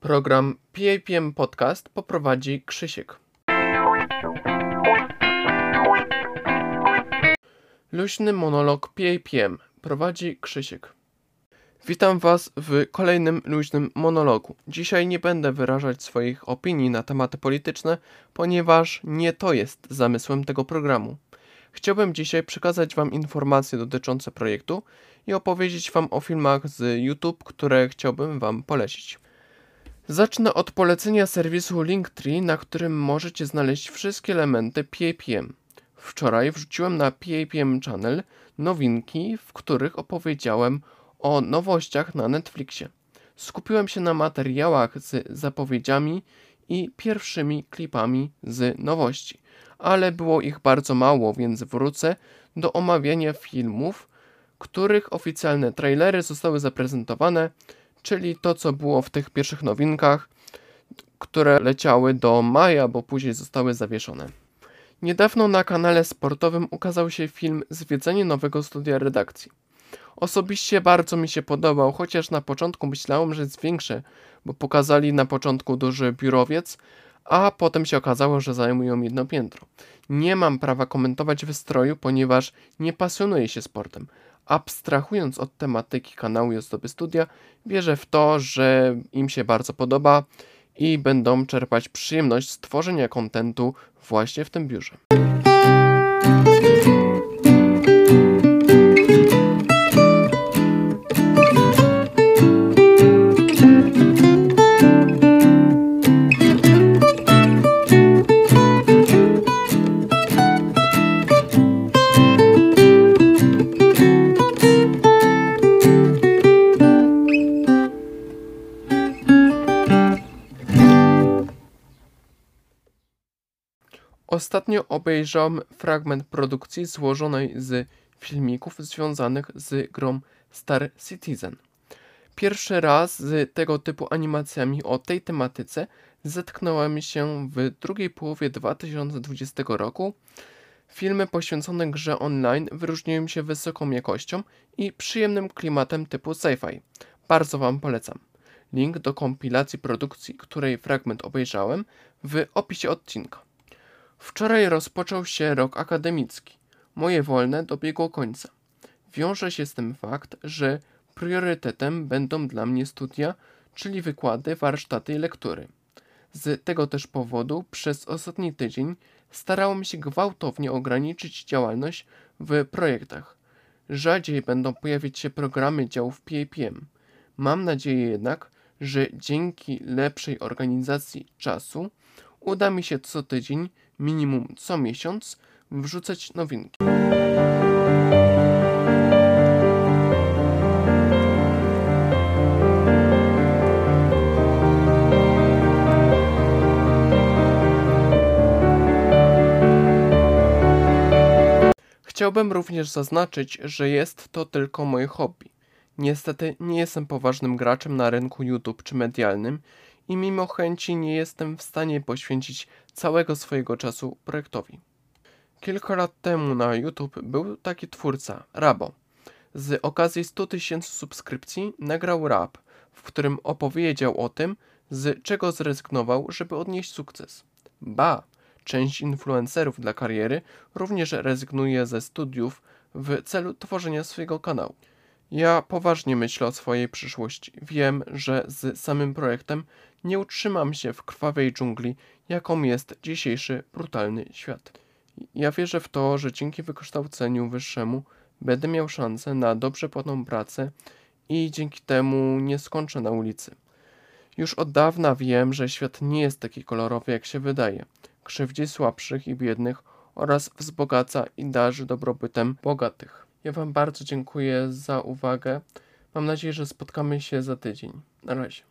Program PAPM Podcast poprowadzi Krzysiek. Luźny monolog PAPM prowadzi Krzysiek. Witam Was w kolejnym luźnym monologu. Dzisiaj nie będę wyrażać swoich opinii na tematy polityczne, ponieważ nie to jest zamysłem tego programu. Chciałbym dzisiaj przekazać Wam informacje dotyczące projektu i opowiedzieć Wam o filmach z YouTube, które chciałbym Wam polecić. Zacznę od polecenia serwisu Linktree, na którym możecie znaleźć wszystkie elementy PAPM. Wczoraj wrzuciłem na PAPM Channel nowinki, w których opowiedziałem o nowościach na Netflixie. Skupiłem się na materiałach z zapowiedziami i pierwszymi klipami z nowości, ale było ich bardzo mało, więc wrócę do omawiania filmów, których oficjalne trailery zostały zaprezentowane, czyli to, co było w tych pierwszych nowinkach, które leciały do maja, bo później zostały zawieszone. Niedawno na kanale sportowym ukazał się film Zwiedzenie nowego studia redakcji. Osobiście bardzo mi się podobał, chociaż na początku myślałem, że jest większy, bo pokazali na początku duży biurowiec, a potem się okazało, że zajmują jedno piętro. Nie mam prawa komentować wystroju, ponieważ nie pasjonuję się sportem. Abstrahując od tematyki kanału i ozdoby studia, wierzę w to, że im się bardzo podoba i będą czerpać przyjemność z tworzenia kontentu właśnie w tym biurze. Ostatnio obejrzałem fragment produkcji złożonej z filmików związanych z grą Star Citizen. Pierwszy raz z tego typu animacjami o tej tematyce zetknąłem się w drugiej połowie 2020 roku. Filmy poświęcone grze online wyróżniają się wysoką jakością i przyjemnym klimatem typu sci-fi. Bardzo Wam polecam. Link do kompilacji produkcji, której fragment obejrzałem, w opisie odcinka. Wczoraj rozpoczął się rok akademicki. Moje wolne dobiegło końca. Wiąże się z tym fakt, że priorytetem będą dla mnie studia, czyli wykłady, warsztaty i lektury. Z tego też powodu przez ostatni tydzień starałem się gwałtownie ograniczyć działalność w projektach. Rzadziej będą pojawiać się programy działów PAPM. Mam nadzieję jednak, że dzięki lepszej organizacji czasu uda mi się co tydzień, minimum co miesiąc, wrzucać nowinki. Chciałbym również zaznaczyć, że jest to tylko moje hobby. Niestety nie jestem poważnym graczem na rynku YouTube czy medialnym i mimo chęci nie jestem w stanie poświęcić całego swojego czasu projektowi. Kilka lat temu na YouTube był taki twórca, Rabo. Z okazji 100 tysięcy subskrypcji nagrał rap, w którym opowiedział o tym, z czego zrezygnował, żeby odnieść sukces. Ba, część influencerów dla kariery również rezygnuje ze studiów w celu tworzenia swojego kanału. Ja poważnie myślę o swojej przyszłości. Wiem, że z samym projektem nie utrzymam się w krwawej dżungli, jaką jest dzisiejszy brutalny świat. Ja wierzę w to, że dzięki wykształceniu wyższemu będę miał szansę na dobrze płatną pracę i dzięki temu nie skończę na ulicy. Już od dawna wiem, że świat nie jest taki kolorowy, jak się wydaje. Krzywdzi słabszych i biednych oraz wzbogaca i darzy dobrobytem bogatych. Ja Wam bardzo dziękuję za uwagę. Mam nadzieję, że spotkamy się za tydzień. Na razie.